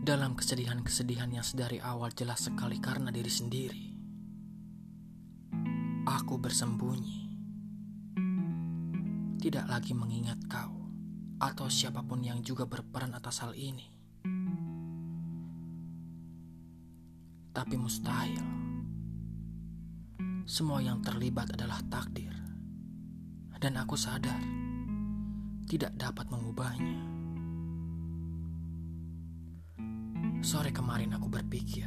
dalam kesedihan-kesedihan yang sedari awal jelas sekali karena diri sendiri. Aku bersembunyi, tidak lagi mengingat kau atau siapa pun yang juga berperan atas hal ini. Tapi mustahil, semua yang terlibat adalah takdir, dan aku sadar tidak dapat mengubahnya. Sore kemarin aku berpikir,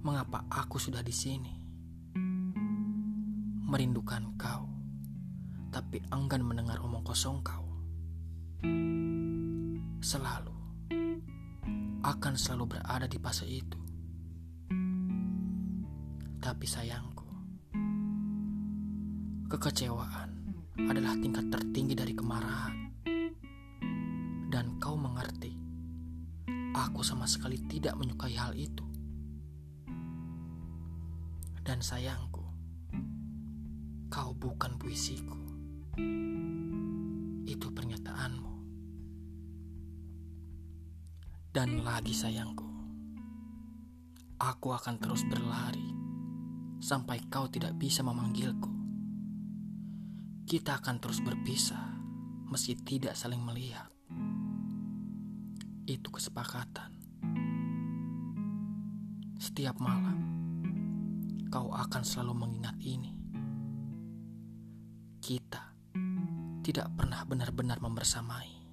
mengapa aku sudah di sini? Merindukan kau, tapi enggan mendengar omong kosong kau. Selalu akan selalu berada di fase itu. Tapi sayangku, kekecewaan adalah tingkat tertinggi dari kemarahan. Dan kau mengerti Aku sama sekali tidak menyukai hal itu. Dan sayangku, kau bukan puisiku. Itu pernyataanmu. Dan lagi sayangku, aku akan terus berlari sampai kau tidak bisa memanggilku. Kita akan terus berpisah meski tidak saling melihat itu kesepakatan. Setiap malam, kau akan selalu mengingat ini. Kita tidak pernah benar-benar membersamai.